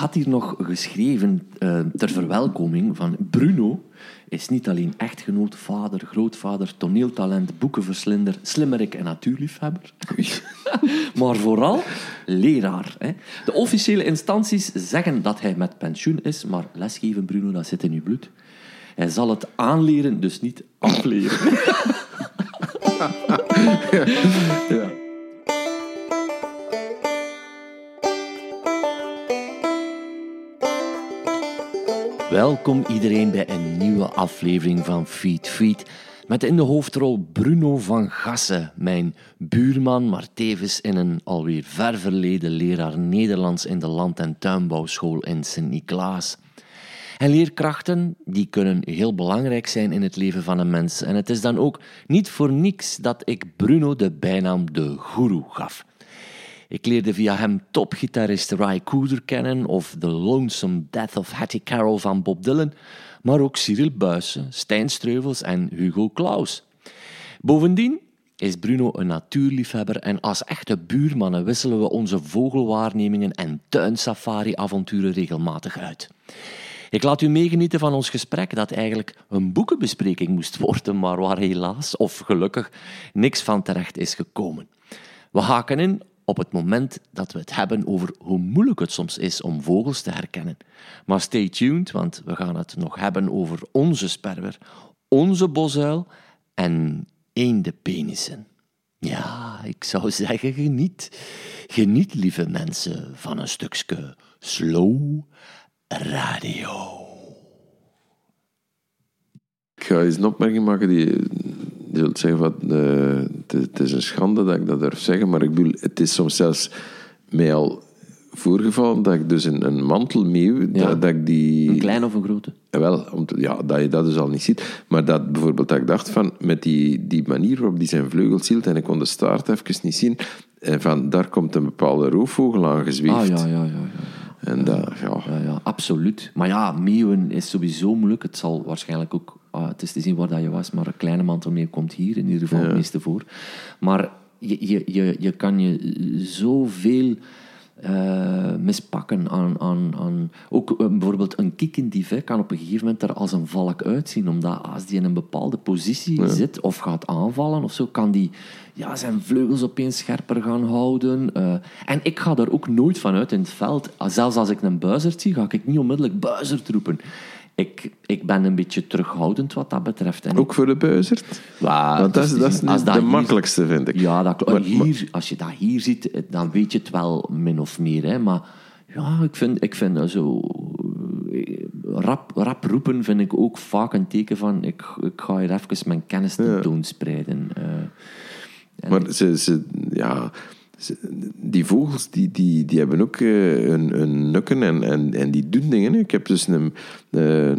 had hier nog geschreven uh, ter verwelkoming van Bruno is niet alleen echtgenoot, vader, grootvader, toneeltalent, boekenverslinder, slimmerik en natuurliefhebber, maar vooral leraar. Hè. De officiële instanties zeggen dat hij met pensioen is, maar lesgeven, Bruno, dat zit in uw bloed. Hij zal het aanleren, dus niet afleren. ja. Welkom iedereen bij een nieuwe aflevering van Feed Feed. Met in de hoofdrol Bruno van Gassen, mijn buurman, maar tevens in een alweer ver verleden leraar Nederlands in de land- en tuinbouwschool in Sint-Niklaas. En leerkrachten die kunnen heel belangrijk zijn in het leven van een mens. En het is dan ook niet voor niks dat ik Bruno de bijnaam de Guru gaf. Ik leerde via hem topgitarist Ry Cooder kennen of The Lonesome Death of Hattie Carroll van Bob Dylan, maar ook Cyril Buijsen, Stijn Streuvels en Hugo Claus. Bovendien is Bruno een natuurliefhebber en als echte buurmannen wisselen we onze vogelwaarnemingen en tuinsafari-avonturen regelmatig uit. Ik laat u meegenieten van ons gesprek dat eigenlijk een boekenbespreking moest worden, maar waar helaas, of gelukkig, niks van terecht is gekomen. We haken in op het moment dat we het hebben over hoe moeilijk het soms is om vogels te herkennen. Maar stay tuned, want we gaan het nog hebben over onze sperwer, onze bosuil en eendepenissen. Ja, ik zou zeggen geniet. Geniet, lieve mensen, van een stukje slow radio. Ik ga eens een opmerking maken die je zult zeggen van, uh, het, is een schande dat ik dat durf zeggen, maar ik bedoel, het is soms zelfs mij al voorgevallen dat ik dus een, een mantelmeeuw, ja. dat, dat, ik die... Een klein of een grote? Wel, om ja, dat je dat dus al niet ziet. Maar dat bijvoorbeeld dat ik dacht van, met die, die manier waarop die zijn vleugels hield, en ik kon de staart even niet zien, en eh, van, daar komt een bepaalde roofvogel aan gezweefd. Ah, ja, ja, ja. ja. En dat, ja. Ja, ja, absoluut. Maar ja, meeuwen is sowieso moeilijk. Het zal waarschijnlijk ook ah, het is te zien waar dat je was, maar een kleine mantelmeeuw komt hier in ieder geval het meeste voor. Maar je, je, je, je kan je zoveel uh, mispakken aan, aan, aan ook uh, bijvoorbeeld een kikkendief kan op een gegeven moment er als een valk uitzien, omdat als die in een bepaalde positie zit of gaat aanvallen of zo, kan die ja, zijn vleugels opeens scherper gaan houden. Uh, en ik ga daar ook nooit van uit in het veld. Zelfs als ik een buizerd zie, ga ik niet onmiddellijk buizerd roepen ik, ik ben een beetje terughoudend wat dat betreft. En ook voor de buizerd? Want dat is, dat is de makkelijkste, vind ik. Ja, dat, maar, hier, als je dat hier ziet, dan weet je het wel min of meer. Hè. Maar ja, ik vind, ik vind dat zo... Eh, rap, rap roepen vind ik ook vaak een teken van... Ik, ik ga hier even mijn kennis tentoonspreiden. Ja. Uh, maar ze, ze... Ja die vogels die, die, die hebben ook uh, een, een nukken en, en, en die doen dingen. Ik heb dus een, uh,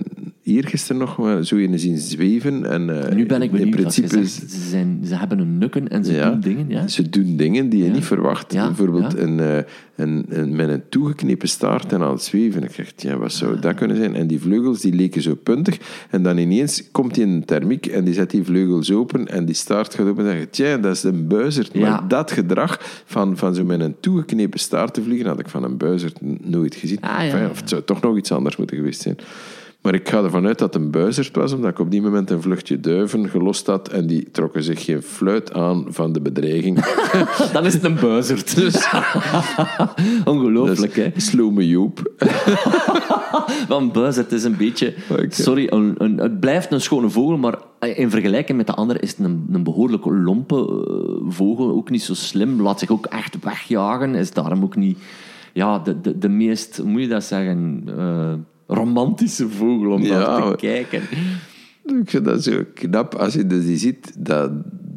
eergisteren nog maar zo in zien zweven. En, uh, nu ben ik benieuwd, in principe, ze, zijn, ze hebben een nukken en ze doen dingen. Ja? Ze doen dingen die je niet verwacht. Bijvoorbeeld een, een, een, met een toegeknepen staart en aan het zweven. Ik dacht, ja, wat zou dat kunnen zijn? En die vleugels die leken zo puntig. En dan ineens komt hij in een thermiek en die zet die vleugels open en die staart gaat open en zegt, tja, dat is een buizerd. Maar dat gedrag van, van zo met een toegeknepen staart te vliegen, had ik van een buizerd nooit gezien. Ah, of het zou toch nog iets anders moeten geweest zijn. Maar ik ga ervan uit dat het een buizerd was, omdat ik op die moment een vluchtje duiven gelost had en die trokken zich geen fluit aan van de bedreiging. Dan is het een buizerd. Dus. Ongelooflijk, dus, hè? Slow me Joep. Want buizerd is een beetje... Sorry, een, een, het blijft een schone vogel, maar in vergelijking met de andere is het een, een behoorlijk lompe eh, vogel. Ook niet zo slim, laat zich ook echt wegjagen. Is daarom ook niet... Ja, de, de, de meest, moet je dat zeggen... Uh, romantische vogel om naar te kijken. Ik vind dat zo knap. Als je dus die ziet, dat,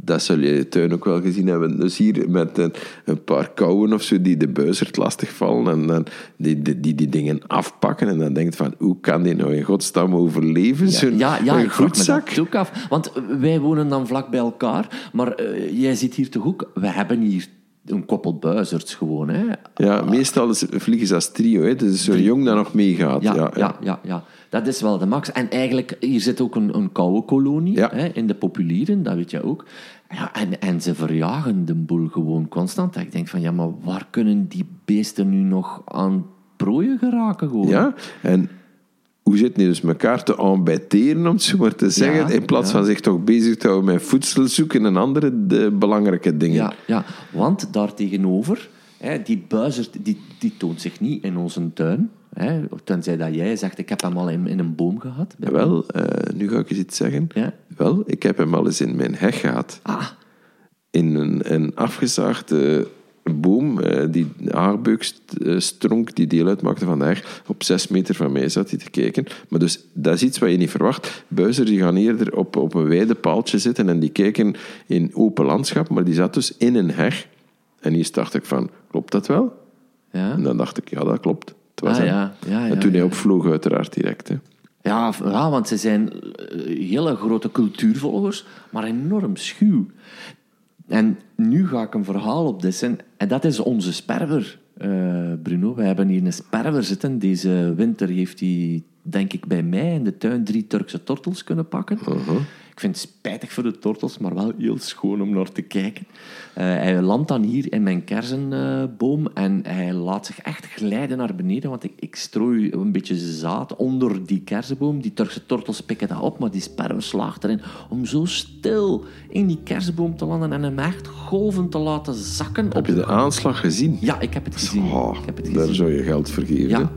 dat zul je in de tuin ook wel gezien hebben. Dus hier met een, een paar kauwen of zo die de buizerd lastig vallen en dan die, die, die, die dingen afpakken. En dan denkt van, hoe kan die nou in godsnaam overleven? Ja, ja, ja ik vroeg me ook af. Want wij wonen dan vlak bij elkaar. Maar uh, jij ziet hier toch ook... We hebben hier een koppel buizerds gewoon. Hè. Ja, meestal is, vliegen ze als trio. Hè. Dus zo jong dat nog meegaat. Ja, ja, ja. ja, ja, dat is wel de max. En eigenlijk, hier zit ook een, een koude kolonie hè, in de populieren, dat weet je ook. Ja, en, en ze verjagen de boel gewoon constant. Ik denk van, ja, maar waar kunnen die beesten nu nog aan prooien geraken gewoon. Ja, en hoe zit nu dus elkaar te embêteren, om het zo maar te zeggen, in plaats van zich toch bezig te houden met voedsel zoeken en andere de belangrijke dingen. Ja, ja. want daartegenover, hè, die buizer die, die toont zich niet in onze tuin. Hè, tenzij dat jij zegt, ik heb hem al in, in een boom gehad. Wel, uh, nu ga ik eens iets zeggen. Ja? Wel, ik heb hem al eens in mijn heg gehad. Ah. In een, een afgezaagde boom, uh, die haarbeukstronk die deel uitmaakte van de heg, op zes meter van mij zat hij te kijken. Maar dus, dat is iets wat je niet verwacht. Buizers die gaan eerder op, op een wijde paaltje zitten en die kijken in open landschap, maar die zat dus in een heg. En hier dacht ik van, klopt dat wel? Ja. En dan dacht ik, ja, dat klopt. Het was ah, ja. Ja, en toen hij opvloog, uiteraard direct. Hè. Ja, ja, want ze zijn eh, hele grote cultuurvolgers, maar enorm schuw. En nu ga ik een verhaal opdissen. En dat is onze sperwer, uh, Bruno. We hebben hier een sperwer zitten. Deze winter heeft hij, denk ik, bij mij in de tuin drie Turkse tortels kunnen pakken. Uh-huh. Ik vind het spijtig voor de tortels, maar wel heel schoon om naar te kijken. Uh, hij landt dan hier in mijn kersenboom en hij laat zich echt glijden naar beneden, want ik, ik strooi een beetje zaad onder die kersenboom. Die Turkse tortels pikken dat op, maar die sperwer slaagt erin om zo stil in die kersenboom te landen en hem echt golven te laten zakken. Heb je de aanslag gezien? Ja, ik heb het gezien. Oh, ik heb het gezien. Daar zou je geld vergeven. Ja.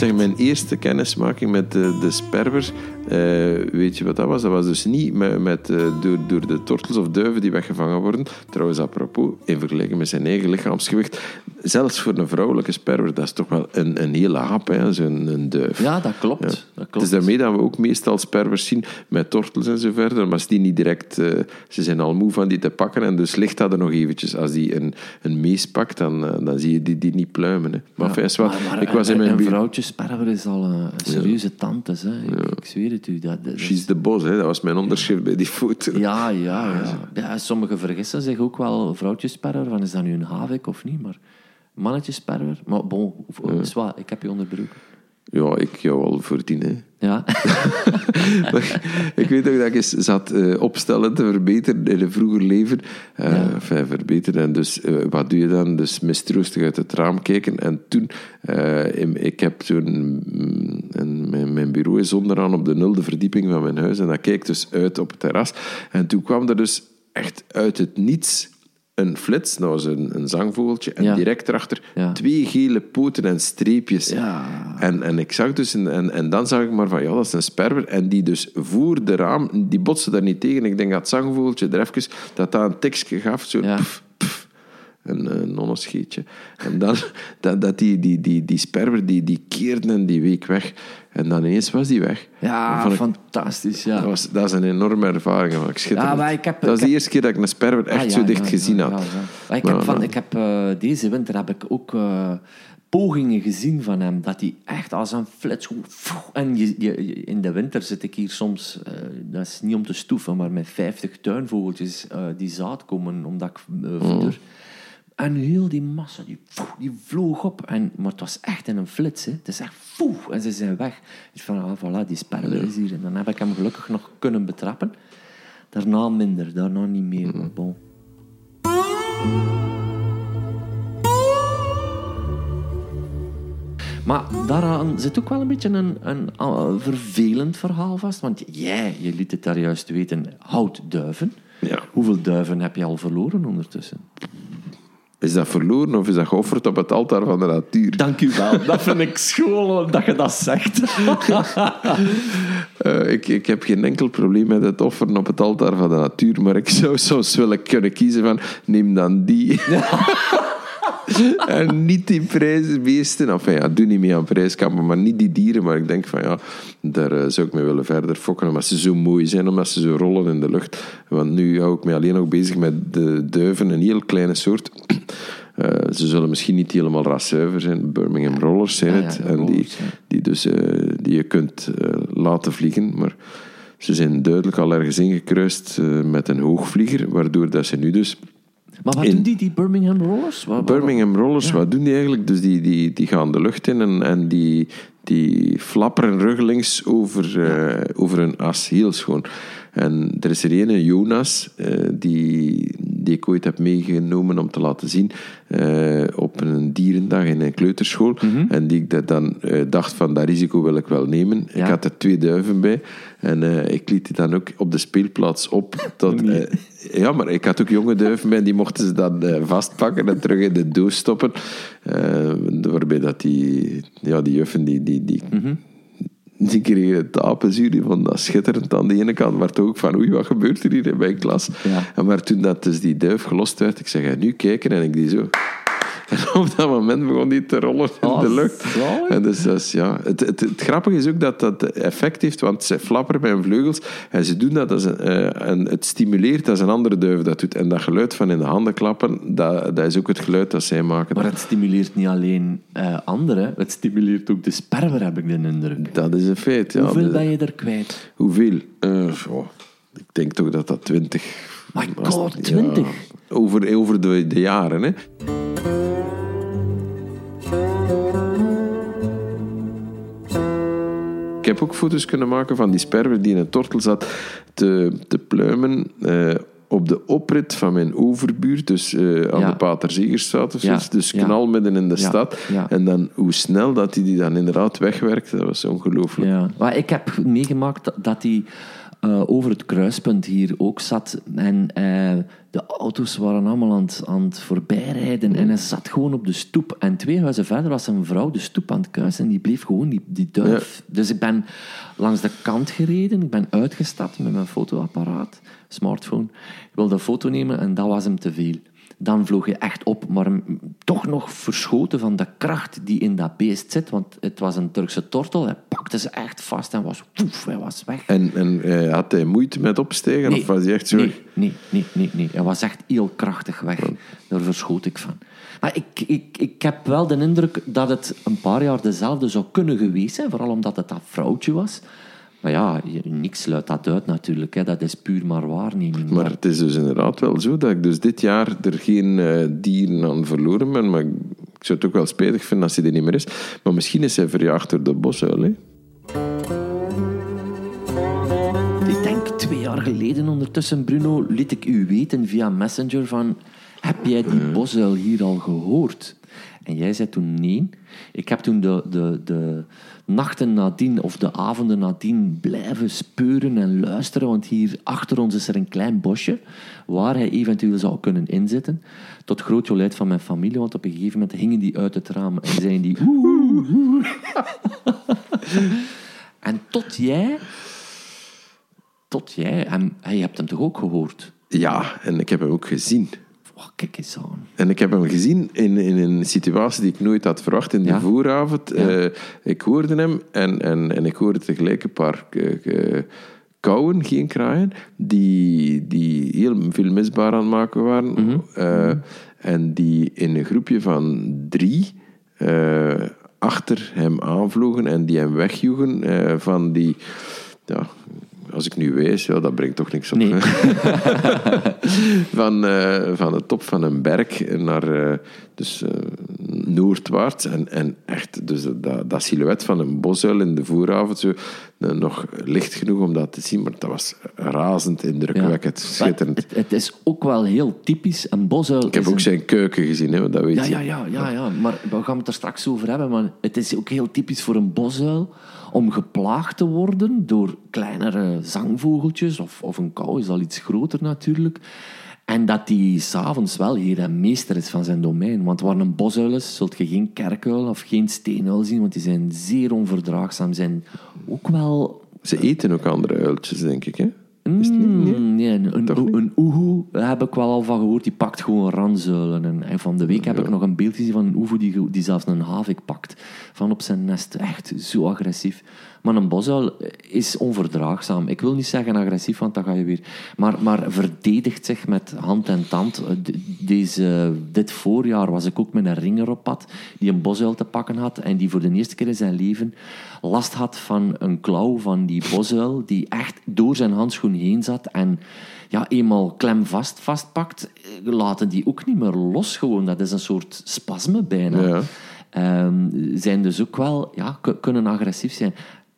Zeg, mijn eerste kennismaking met de, de sperwer, uh, weet je wat dat was? Dat was dus niet met, met uh, door, door de tortels of duiven die weggevangen worden. Trouwens, apropos, in vergelijking met zijn eigen lichaamsgewicht, zelfs voor een vrouwelijke sperwer, dat is toch wel een, een hele hap, zo'n een duif. Ja, dat klopt. dat klopt. Het is daarmee dat we ook meestal sperwers zien met tortels en zo verder, maar als die niet direct... Uh, ze zijn al moe van die te pakken en dus ligt dat er nog eventjes. Als die een, een mees pakt, dan, dan zie je die, die niet pluimen. Hè. Maar, ja, enfin, maar, maar, ik was in mijn... Een vrouwtje sperwer is al een, serieuze tante. Hè. Ik, ik, zweer het u. Dat, dat She's the boss, hè. dat was mijn onderschrift bij die foto. Ja, ja, ja. ja sommigen vergissen zich ook wel vrouwtjesperwer, van is dat nu een havik of niet, maar mannetjesperwer. Maar bon, ja. ik heb je onderbroken. Ja, ik jou al voordien. Hè. Ja. ik weet ook dat ik eens zat uh, opstellen te verbeteren in een vroeger leven. Uh, ja. enfin, verbeteren. En dus, uh, wat doe je dan? Dus mistroostig uit het raam kijken. En toen, in, ik heb toen... Mm, mijn, mijn, bureau is onderaan op de nulde verdieping van mijn huis. En dat kijkt dus uit op het terras. En toen kwam er dus echt uit het niets een flits, nou een, een zangvogeltje, en direct erachter twee gele poten en streepjes. Ja. En, en ik zag dus, en, en dan zag ik maar van, ja, dat is een sperwer. En die dus voor de raam, die botste daar niet tegen. Ik denk dat het zangvogeltje er even, dat dat een tekstje gaf, zo pff, een, een nonnescheetje. En dan, dat, dat die, die, die, die sperwer, die, die keerde en die week weg. En dan ineens was die weg. Ja, fantastisch. Ja. Dat, was, dat is een enorme ervaring. Ik ja, maar ik heb, dat is de eerste keer dat ik een sperwer echt ah, zo dicht gezien had. ik heb van, ik heb, uh, deze winter heb ik ook uh, pogingen gezien van hem. Dat hij echt als een flits... En je, je, in de winter zit ik hier soms... Uh, dat is niet om te stoeven, maar met 50 tuinvogeltjes die zaad komen omdat ik voeder. Mm. En heel die massa, die, die vloog op. En, maar het was echt in een flits. Hè. Het is echt en ze zijn weg. Dus van, ah, voilà, die sperwer is hier. En dan heb ik hem gelukkig nog kunnen betrappen. Daarna minder, daarna niet meer. Maar bon. Maar daaraan zit ook wel een beetje een, een, een vervelend verhaal vast. Want jij, je liet het daar juist weten, houdt duiven. Ja. Hoeveel duiven heb je al verloren ondertussen? Is dat verloren of is dat geofferd op het altaar van de natuur? Dank u wel. Dat vind ik schoon dat je dat zegt. uh, ik, ik heb geen enkel probleem met het offeren op het altaar van de natuur, maar ik zou soms willen kunnen kiezen van neem dan die. en niet die prijzenbeesten. Enfin ja, doe niet mee aan prijskampen, maar niet die dieren. Maar ik denk van ja, daar uh, zou ik me willen verder fokken. Omdat ze zo mooi zijn, omdat ze zo rollen in de lucht. Want nu hou ik me alleen nog bezig met de duiven, een heel kleine soort. Uh, ze zullen misschien niet helemaal raszuiver zijn. Birmingham Rollers zijn het. en die, die, dus, uh, die je kunt laten vliegen. Maar ze zijn duidelijk al ergens ingekruist met een hoogvlieger. Waardoor dat ze nu dus maar wat doen die, die Birmingham Rollers? Wat, Birmingham Rollers, wat doen die eigenlijk? Dus die, die, die gaan de lucht in en, en die, die flapperen ruggelings over, uh, over een as, heel schoon. En er is er een, Jonas, die, die ik ooit heb meegenomen om te laten zien op een dierendag in een kleuterschool. Mhm. En die ik dan dacht van, dat risico wil ik wel nemen. Ik had er twee duiven bij. En ik liet die dan ook op de speelplaats op. Tot, ja, maar ik had ook jonge duiven bij, die mochten ze dan vastpakken en terug in de doos stoppen. waarbij dat die, ja, die juffen, die, die, die, mm die kregen het apenzuur, die vonden dat schitterend aan de ene kant, maar toch ook van oei, wat gebeurt er hier in mijn klas? Ja. En maar toen dat dus die duif gelost werd, ik zeg, nu kijken, en ik die zo... En op dat moment begon die te rollen in de oh, lucht. En dus, dus, ja, het, het, het, grappige is ook dat dat effect heeft, want ze flapperen bij hun vleugels en ze doen dat als een, uh, en het stimuleert als een andere duif dat doet. En dat geluid van in de handen klappen, dat, dat is ook het geluid dat zij maken. Maar het stimuleert niet alleen uh, anderen, het stimuleert ook de sperwer, heb ik de indruk. Dat is een feit, ja. Hoeveel ben je er kwijt? Hoeveel? Uh, oh, ik denk toch dat dat twintig... My god, twintig? over over de, de jaren, hè. Heb ook foto's kunnen maken van die sperwer die in een tortel zat te, te pluimen uh, op de oprit van mijn overbuurt, dus uh, aan de Paterzegerstraat of zoiets. Dus knal midden in de stad. En dan hoe snel dat hij die dan inderdaad wegwerkte, dat was ongelooflijk. Ja. Maar ik heb meegemaakt dat hij uh, over het kruispunt hier ook zat. En uh, de auto's waren allemaal aan het, aan het voorbijrijden. En hij zat gewoon op de stoep. En twee huizen verder was een vrouw de stoep aan het kuisen. En die bleef gewoon die, die duif. Dus ik ben langs de kant gereden. Ik ben uitgestapt met mijn fotoapparaat, smartphone. Ik wilde een foto nemen en dat was hem te veel dan vloog je echt op, maar toch nog verschoten van de kracht die in dat beest zit. Want het was een Turkse tortel, hij pakte ze echt vast en was, woef, hij was weg. En, en uh, had hij moeite met opstegen? of was hij echt zo... Nee, nee, nee, nee, nee. Hij was echt heel krachtig weg. Daar verschoot ik van. Maar ik, ik, ik heb wel de indruk dat het een paar jaar dezelfde zou kunnen geweest zijn, vooral omdat het dat vrouwtje was. Maar ja, niks sluit dat uit natuurlijk. Hè. Dat is puur maar waarneming. Maar het is dus inderdaad wel zo dat ik dus dit jaar er geen uh, dieren aan verloren ben. Maar ik zou het ook wel spijtig vinden als hij er niet meer is. Maar misschien is hij verjaagd door de bosuil. Hè? Ik denk twee jaar geleden ondertussen, Bruno, liet ik u weten via Messenger van... Heb jij die bosuil hier al gehoord? En jij zei toen nee. Ik heb toen de, de, de nachten nadien of de avonden nadien blijven speuren en luisteren, want hier achter ons is er een klein bosje waar hij eventueel zou kunnen inzitten. Tot groot jolijt van mijn familie, want op een gegeven moment gingen die uit het raam en zeiden die... en tot jij... Tot jij... En, je hebt hem toch ook gehoord? Ja, en ik heb hem ook gezien. Oh, kijk eens aan. En ik heb hem gezien in, in een situatie die ik nooit had verwacht in de vooravond. Uh, ik hoorde hem en, en, en ik hoorde tegelijk een paar kauwen, geen kraaien, die, die heel veel misbaar aan het maken waren. Mhm. Eh, en die in een groepje van drie uh, achter hem aanvlogen en die hem wegjoegen van die... Ja, als ik nu wees, ja, dat brengt toch niks op. Nee. van, uh, van de top van een berg naar uh, dus, uh, noordwaarts. En, en echt, dus dat, dat silhouet van een bosuil in de vooravond, zo, nog licht genoeg om dat te zien, maar dat was razend indrukwekkend, ja. schitterend. Het, het, is ook wel heel typisch, een bosuil... Ik heb ook zijn keuken gezien, hè, dat weet ja, je. Ja, ja, ja, ja, maar we gaan het er straks over hebben, maar het is ook heel typisch voor een bosuil om geplaagd te worden door kleinere zangvogeltjes, of, of een kou is al iets groter natuurlijk. En dat die s'avonds wel hier en meester is van zijn domein. Want waar een bosuil is, zult je geen kerkuil of geen steenuil zien, want die zijn zeer onverdraagzaam. Zijn ook wel... Ze eten ook andere uiltjes, denk ik, hè? Mm, nee, een, een, een oehoe heb ik wel al van gehoord. Die pakt gewoon ranzuilen. En, en van de week heb ik nog een beeld gezien van een oehoe die, die zelfs een havik pakt. Van op zijn nest. Echt zo agressief. Maar een bosuil is onverdraagzaam. Ik wil niet zeggen agressief, want dan ga je weer... Maar, maar verdedigt zich met hand en tand. Eh, deze, dit voorjaar was ik ook met een ringer op pad die een bosuil te pakken had en die voor de eerste keer in zijn leven last had van een klauw van die bosuil die echt door zijn handschoen heen zat en ja, eenmaal klemvast vastpakt, eh, laten die ook niet meer los gewoon. Dat is een soort spasme bijna. Ja. Um, zijn dus ook wel, ja, kunnen agressief zijn.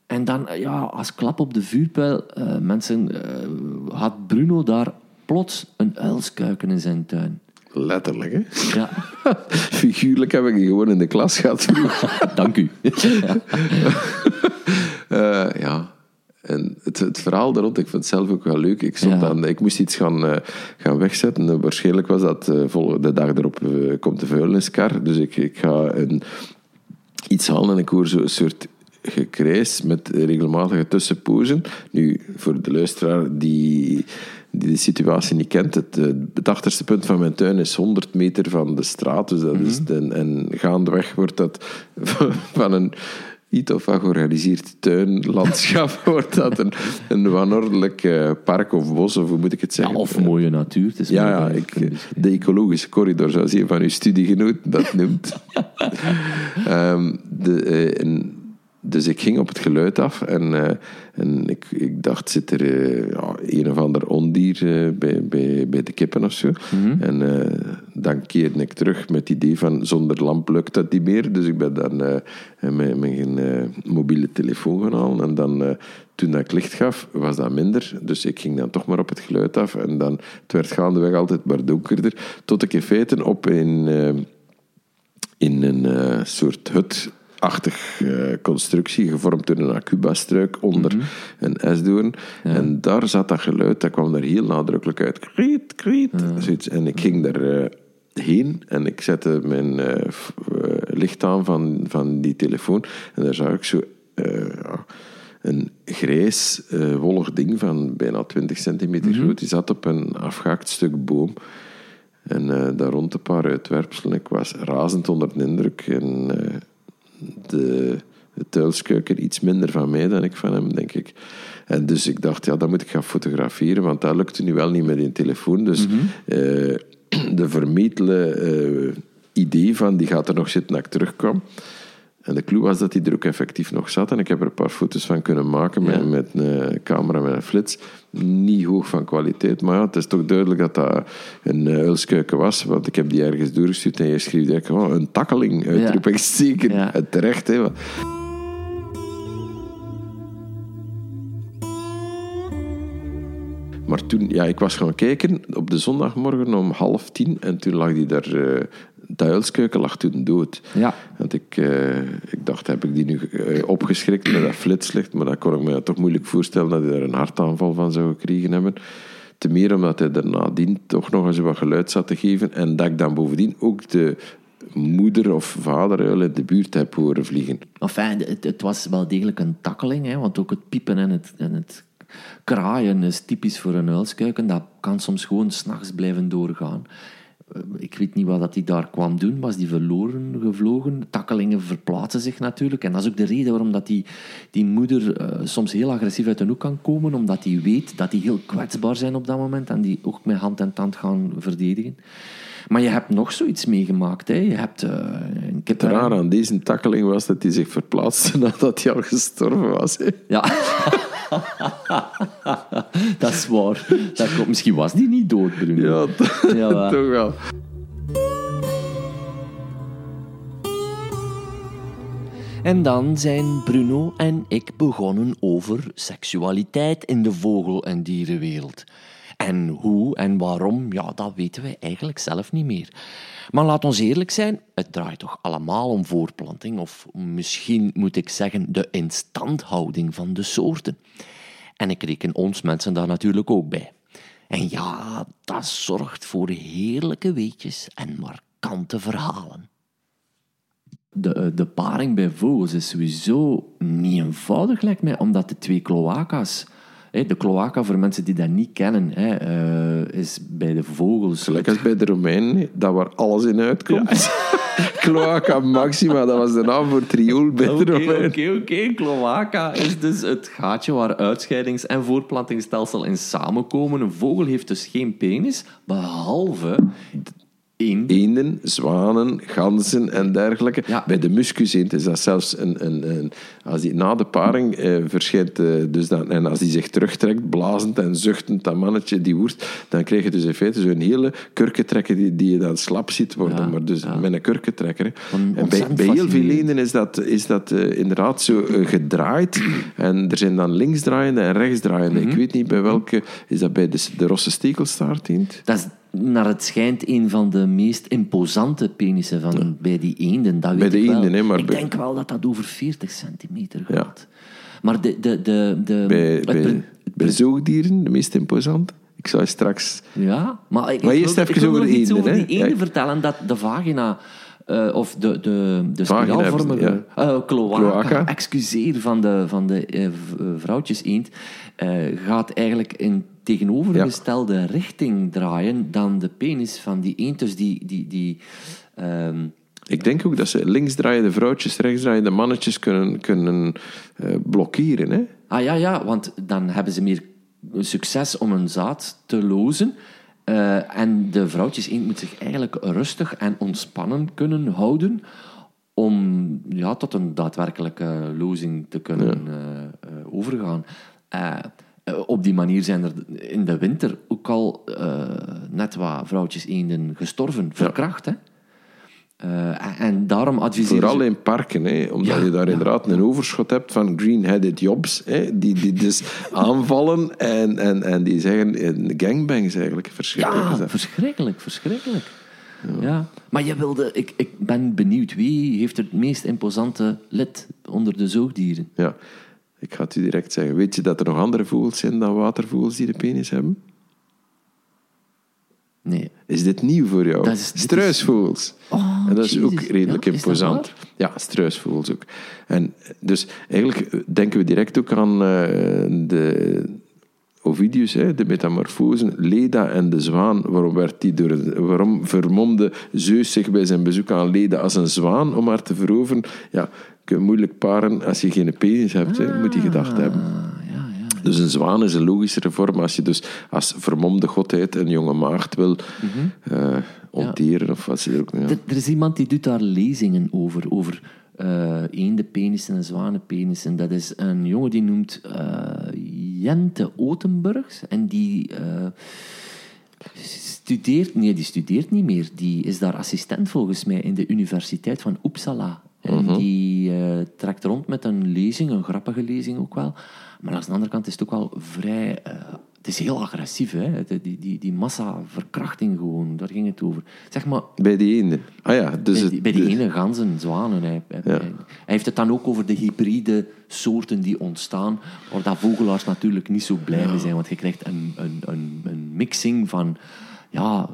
En dan, ja, als klap op de vuurpijl, uh, mensen, uh, had Bruno daar plots een uilskuiken in zijn tuin. Letterlijk, hè? Ja. Figuurlijk heb ik die gewoon in de klas gehad. Dank u. uh, ja. En het, het verhaal daar rond, ik vind het zelf ook wel leuk. Ik, stond aan, ik moest iets gaan, uh, gaan wegzetten. waarschijnlijk was dat de dag erop komt de vuilniskar. Dus ik, ik ga een, iets halen en ik hoor zo'n soort gekrijs met regelmatige tussenpozen. Nu, voor de luisteraar die die de situatie niet kent. Het, eh, het achterste punt van mijn tuin is 100 meter van de straat. Dus dat is mhm. en gaandeweg wordt dat van een iets of wat georganiseerd tuinlandschap wordt dat een, een wanordelijk uh, park of bos, of hoe moet ik het zeggen? Ja, of mooie natuur. Het is ja, ja ik, de ecologische corridor, zoals een van uw studiegenoten dat noemt. um, de, uh, dus ik ging op het geluid af en, uh, en ik, ik dacht, zit er uh, ja, een of ander ondier uh, bij, bij, bij de kippen of zo. Mm -hmm. En dan keerde ik terug met het idee van, zonder lamp lukt dat niet meer. Dus ik ben dan mijn, mijn mobiele telefoon gaan halen. En dan, toen dat ik licht gaf, was dat minder. Dus ik ging dan toch maar op het geluid af. En dan, het werd gaandeweg altijd maar donkerder. Tot ik in feite op in, in een soort hut achtig uh, constructie, gevormd door een acubastruik onder mm -hmm. een esdoorn. En daar zat dat geluid, dat kwam er heel nadrukkelijk uit. Kriet, kriet. Zoiets. En ik ging daar uh, heen en ik zette mijn uh, licht aan van, van die telefoon. En daar zag ik zo een grijs, wollig ding van bijna 20 centimeter mm -hmm. groot. Die zat op een afgehaakt stuk boom. En daar rond een paar uitwerpselen. Ik was razend onder de indruk. En de, de iets minder van mij dan ik van hem, denk ik. En dus ik dacht, ja, dat moet ik gaan fotograferen, want dat lukte nu wel niet met een telefoon. Dus mm de vermetele uh, idee van, die gaat er nog zitten als ik terugkom. En de clue was dat hij er ook effectief nog zat. En ik heb er een paar foto's van kunnen maken met, met een camera met een flits. Niet hoog van kwaliteit, maar ja, het is toch duidelijk dat dat een uh, uilskuiken was. Want ik heb die ergens doorgestuurd en je schreef direct, oh, een takkeling, uitroepingsteken. Ja. Ja. Terecht, hè. Maar toen, ja, ik was gaan kijken op de zondagmorgen om half tien en toen lag die daar uh, de uilskeuken lag toen dood. Ja. Want ik, uh, ik dacht, heb ik die nu uh, opgeschrikt met dat flitslicht? Maar dat kon ik me toch moeilijk voorstellen dat hij daar een hartaanval van zou gekregen hebben. Te meer omdat hij er nadien toch nog eens wat geluid zat te geven. En dat ik dan bovendien ook de moeder of vader in de buurt heb horen vliegen. Enfin, het, het was wel degelijk een takkeling, hè, want ook het piepen en het, en het kraaien is typisch voor een uilskuiken. Dat kan soms gewoon s'nachts blijven doorgaan. Eh, ik weet niet wat dat hij daar kwam doen. Was die verloren gevlogen? Takkelingen verplaatsen zich natuurlijk. En dat is ook de reden waarom dat die, die moeder uh, soms heel agressief uit de hoek kan komen. Omdat hij weet dat die heel kwetsbaar zijn op dat moment. En die ook met hand en tand gaan verdedigen. Maar je hebt nog zoiets meegemaakt. Hè? Je hebt, uh, een Het raar aan deze takkeling was dat hij zich verplaatste nadat hij al gestorven was. Hè? Ja. dat is waar. Dat misschien was die niet dood, Bruno. Ja, ja toch wel. En dan zijn Bruno en ik begonnen over seksualiteit in de vogel- en dierenwereld. En hoe en waarom, ja, dat weten wij eigenlijk zelf niet meer. Maar laat ons eerlijk zijn, het draait toch allemaal om voorplanting, of misschien moet ik zeggen de instandhouding van de soorten. En ik reken ons mensen daar natuurlijk ook bij. En ja, dat zorgt voor heerlijke weetjes en markante verhalen. De, de paring bij vogels is sowieso niet eenvoudig, lijkt mij, omdat de twee cloaca's de cloaca, voor mensen die dat niet kennen, uh, is bij de vogels... Gelijk als bij de Romeinen, dat waar alles in uitkomt. cloaca maxima, dat was de naam voor triool bij de Romeinen. Oké, oké, cloaca is dus het gaatje waar uitscheidings- en voortplantingsstelsel in samenkomen. Een vogel heeft dus geen penis, behalve eenden, zwanen, ganzen en dergelijke. Bij de muskuseend is dat zelfs een, een, een als die na de paring eh, verschijnt, eh, dus dan, en als die zich terugtrekt, blazend en zuchtend, dat mannetje die woert, dan krijg je dus in feite zo'n hele kurkentrekker die, die je dan slap ziet worden, maar dus met een kurkentrekker. En bij, bij heel veel eenden is dat, is dat uh, inderdaad zo uh, gedraaid en er zijn dan linksdraaiende en rechtsdraaiende. Mm -hmm. Ik weet niet bij welke, is dat bij de, de rosse stekelstaarteend? Dat is naar het schijnt een van de meest imposante penissen van, ja. bij die eenden. Dat bij de ik eenden, hè, maar Ik bij... denk wel dat dat over 40 centimeter gaat. Ja. Maar de... de, de, de bij, het, bij, het, bij zoogdieren, de meest imposante? Ik zou straks... Ja, maar ik, maar eerst wil, even over eenden, over die eenden Ja. vertellen, dat de vagina... Uh, of de, de, de spiraalvormige uh, cloaca, Cloaca. excuseer, van de, van de uh, vrouwtjes eend, gaat eigenlijk in tegenovergestelde ja. richting draaien dan de penis van die eend. Dus die... die, die um, ik denk ook dat ze linksdraaiende vrouwtjes, rechtsdraaiende mannetjes kunnen, kunnen uh, blokkeren. Hè? Ah ja, ja, want dan hebben ze meer succes om een zaad te lozen. Uh, en de vrouwtjes eend moet zich eigenlijk rustig en ontspannen kunnen houden om ja, tot een daadwerkelijke lozing te kunnen ja. uh, overgaan. Uh, op die manier zijn er in de winter ook al net wat vrouwtjes eenden gestorven, verkracht. Ja. Hè? Uh, en daarom adviseer Vooral in parken, hè, omdat ja, je daar ja, inderdaad een overschot hebt van green-headed jobs, hè, die, die dus aanvallen en, en, en die zeggen gangbangs eigenlijk. Verschrikkelijk. Ja, verschrikkelijk, verschrikkelijk. Ja. ja. Maar je wilde, ik, ik ben benieuwd, wie heeft het meest imposante lid onder de zoogdieren? Ja, ik ga het u direct zeggen. Weet je dat er nog andere vogels zijn dan watervogels die de penis hebben? Nee. Is dit nieuw voor jou? Dat is, struisvogels. Is... Oh, en dat is Jesus. ook redelijk ja, imposant. Ja, struisvogels ook. En dus eigenlijk denken we direct ook aan uh, de Ovidius, hè, de metamorfosen, Leda en de zwaan. Waarom, werd die door, waarom vermomde Zeus zich bij zijn bezoek aan Leda als een zwaan om haar te veroveren? Ja, kun je moeilijk paren als je geen penis hebt, ah, hè, moet je gedacht hebben. Ja, ja. Dus een zwaan is een logischere vorm als je dus als vermomde godheid een jonge maagd wil mm -hmm. uh, onteren of wat ze er ook. Ja. Er, er is iemand die doet daar lezingen over, over uh, eendenpenissen en zwanenpenissen. Dat is een jongen die noemt uh, Jente Otenburgs en die studeert, nee, die studeert niet meer. Die is daar assistent volgens mij in de Universiteit van Uppsala. En Mhm. die uh, trekt rond met een lezing, een grappige lezing ook wel. Maar aan de andere kant is het ook wel vrij... Uh, het is heel agressief, hè. Die, die, die massaverkrachting gewoon, daar ging het over. Zeg maar... Bij die ene. Ah ja, dus bij, die, bij ene ganzen, zwanen. Hij, hij, Ja. hij, heeft het dan ook over de hybride soorten die ontstaan, waar dat vogelaars natuurlijk niet zo blij mee zijn, want je krijgt een, een, een, een mixing van ja,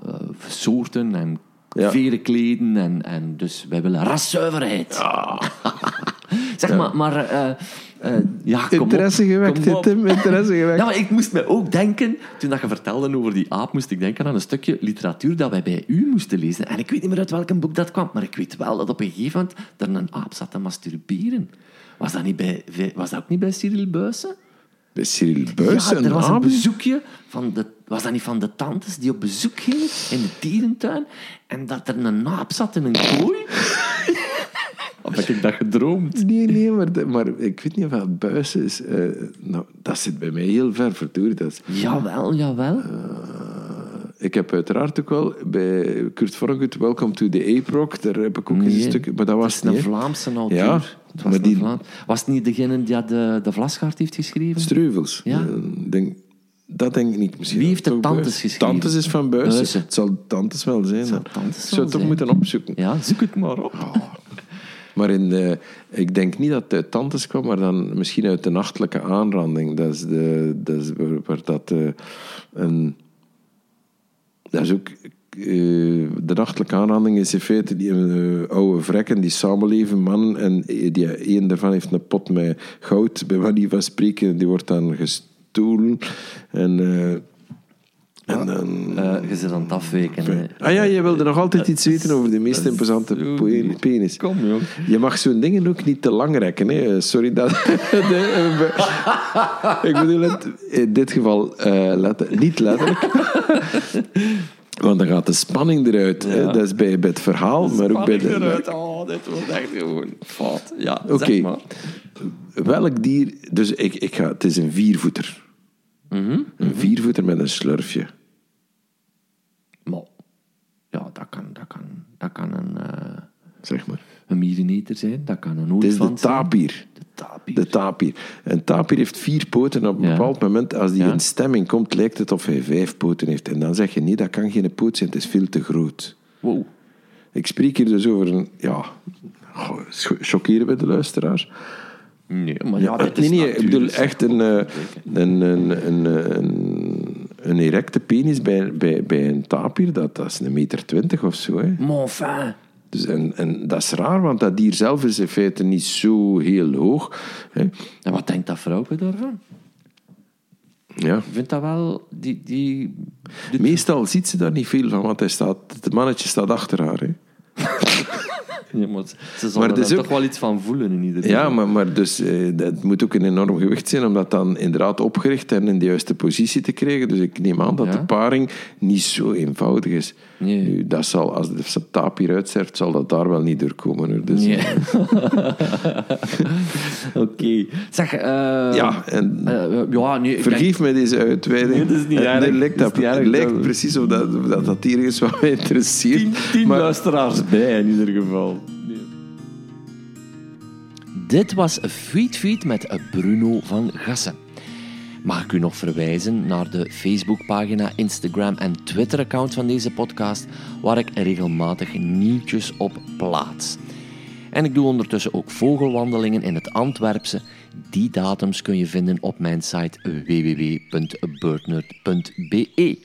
soorten en Ja. veren kleden. En, en dus wij willen raszuiverheid. Ah. zeg maar, maar eh, eh, ja, kom Interesse op, gewekt, kom hè, op. Tim. Interesse gewekt. Ja, maar ik moest me ook denken, toen dat je vertelde over die aap, moest ik denken aan een stukje literatuur dat wij bij u moesten lezen. En ik weet niet meer uit welk boek dat kwam, maar ik weet wel dat op een gegeven moment er een aap zat te masturberen. Was dat, niet bij, was dat ook niet bij Cyril Buijsen? Bij Cyril Buijs ja, en er was een bezoekje van de... Was dat niet van de tantes die op bezoek gingen in de dierentuin en dat er een aap zat in een kooi? of heb ik dat gedroomd? Nee, nee, maar, de- maar ik weet niet of dat Buijs is. Eh, nou, dat zit bij mij heel ver, is, Jawel, jawel. Ik heb uiteraard ook wel bij Kurt Vonnegut Welcome to the Ape Rock, daar heb ik ook eens een stuk... Maar dat was Het is een niet. Vlaamse auteur. Ja, Het was, maar die- Vlaam- was het niet degene die de, de Vlasgaard heeft geschreven? Streuvels. Ja. Eh, denk, dat denk ik niet. Misschien Wie heeft de Tantes geschreven? Tantes is van. Buijsen. Het zal Tantes wel zijn. zal dan. Tantes zou het toch moeten opzoeken. Ja, zoek het maar op. Maar in de, ik denk niet dat het uit Tantes kwam, maar dan misschien uit de nachtelijke aanranding. Dat is, de, dat is waar, waar dat eh, een... Dat is ook... eh, de nachtelijke aanranding is in feite die eh, oude vrekken die samenleven, mannen. En die, een daarvan heeft een pot met goud, bij manier van spreken. Die wordt dan gestolen. En... eh, en dan... Eh, je zit aan het afweken. hè. Ah ja, je wilde nog altijd iets weten over de meest imposante penis. Kom, jong. Je mag zo'n dingen ook niet te lang rekken. Hè. Sorry dat... de- ik bedoel het in dit geval eh, letter- niet letterlijk. Want dan gaat de spanning eruit. Dat is bij, bij het verhaal, maar ook bij de... eruit. Oh, dit wordt echt gewoon fout. Ja, Oké. Welk dier... Dus ik, ik ga... Het is een viervoeter. Mm Een viervoeter met een slurfje. Maar, ja, dat kan, dat kan, dat kan een... Uh, zeg maar. Een miereneter zijn, dat kan een olifant Het is de tapir. De tapir. De tapir. Een tapir heeft vier poten. En op een bepaald moment, als die in stemming komt, lijkt het of hij vijf poten heeft. En dan zeg je, nee, dat kan geen poot zijn. Het is veel te groot. Wow. Ik spreek hier dus over een... Ja, chockeren bij de luisteraars. Nee, maar ja, dat nee, nee, ik bedoel echt een, een, een, een, een, een erecte penis bij, bij, bij een tapir. Dat, dat is een meter twintig of zo. Hè. Dus en, en dat is raar, want dat dier zelf is in feite niet zo heel hoog. Hè. En wat denkt dat vrouwke daarvan? Ja. Ik vind dat wel... Die, die, Meestal ziet ze daar niet veel van, want hij staat, het mannetje staat achter haar. Hè. Ja, maar ze zullen er toch wel iets van voelen in ieder geval. Ja, maar, maar dus, eh, dat moet ook een enorm gewicht zijn om dat dan inderdaad opgericht en in de juiste positie te krijgen. Dus ik neem aan dat de paring niet zo eenvoudig is. Nee. Nu, dat zal, als de taap hier uitzerft, zal dat daar wel niet doorkomen. Hoor. Dus, nee. Oké. Zeg... Uh, ja, en, uh, ja nee, vergeef denk... mij deze uitweiding. Nee, dat is niet erg. Nee, lijkt, dat, dat lijkt precies of dat, dat, dat hier is wat mij interesseert. Tien, tien maar, luisteraars bij, in ieder geval. Dit was Feed Feed met Bruno van Gassen. Mag ik u nog verwijzen naar de Facebookpagina, Instagram en Twitter-account van deze podcast, waar ik regelmatig nieuwtjes op plaats. En ik doe ondertussen ook vogelwandelingen in het Antwerpse. Die datums kun je vinden op mijn site www.birdnerd.be.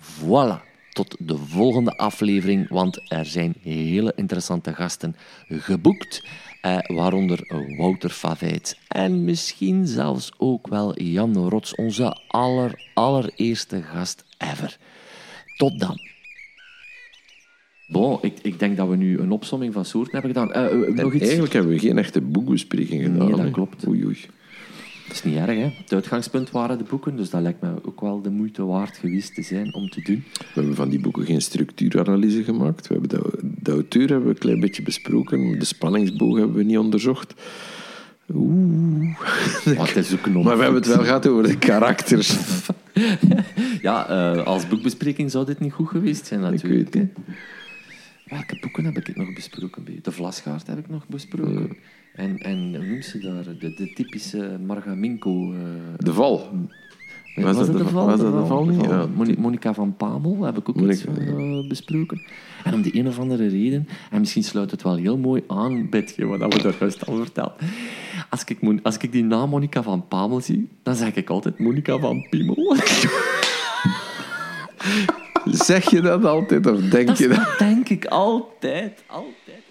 Voilà, tot de volgende aflevering, want er zijn hele interessante gasten geboekt. Eh, waaronder Wouter Faveit en misschien zelfs ook wel Jan Rots, onze aller, allereerste gast ever. Tot dan. Bon, ik, ik denk dat we nu een opsomming van soorten hebben gedaan. Uh, nog iets? Eigenlijk hebben we geen echte boekbespreking gedaan. Nee, dat klopt. Oei, oei. Dat is niet erg, hè. Het uitgangspunt waren de boeken, dus dat lijkt me ook wel de moeite waard geweest te zijn om te doen. We hebben van die boeken geen structuuranalyse gemaakt. We hebben de, de auteur hebben we een klein beetje besproken. De spanningsboog hebben we niet onderzocht. Oeh. Wat is ook maar we hebben het wel gehad over de karakters. ja, uh, als boekbespreking zou dit niet goed geweest zijn, natuurlijk. Ik weet Welke boeken heb ik nog besproken? De Vlasgaard heb ik nog besproken. En, en hoe noemt ze daar? De, de typische Margaminko. Uh, de val. Was, was, dat de, val? Was dat de val? Ja. Monica van Pamel heb ik ook Monica, iets van uh, besproken. En om die een of andere reden, en misschien sluit het wel heel mooi aan bij wat we daar juist al verteld. Als ik, als ik die naam Monica van Pamel zie, dan zeg ik altijd Monica van Piemel. zeg je dat altijd of denk dat, je dat? Dat denk ik altijd, altijd.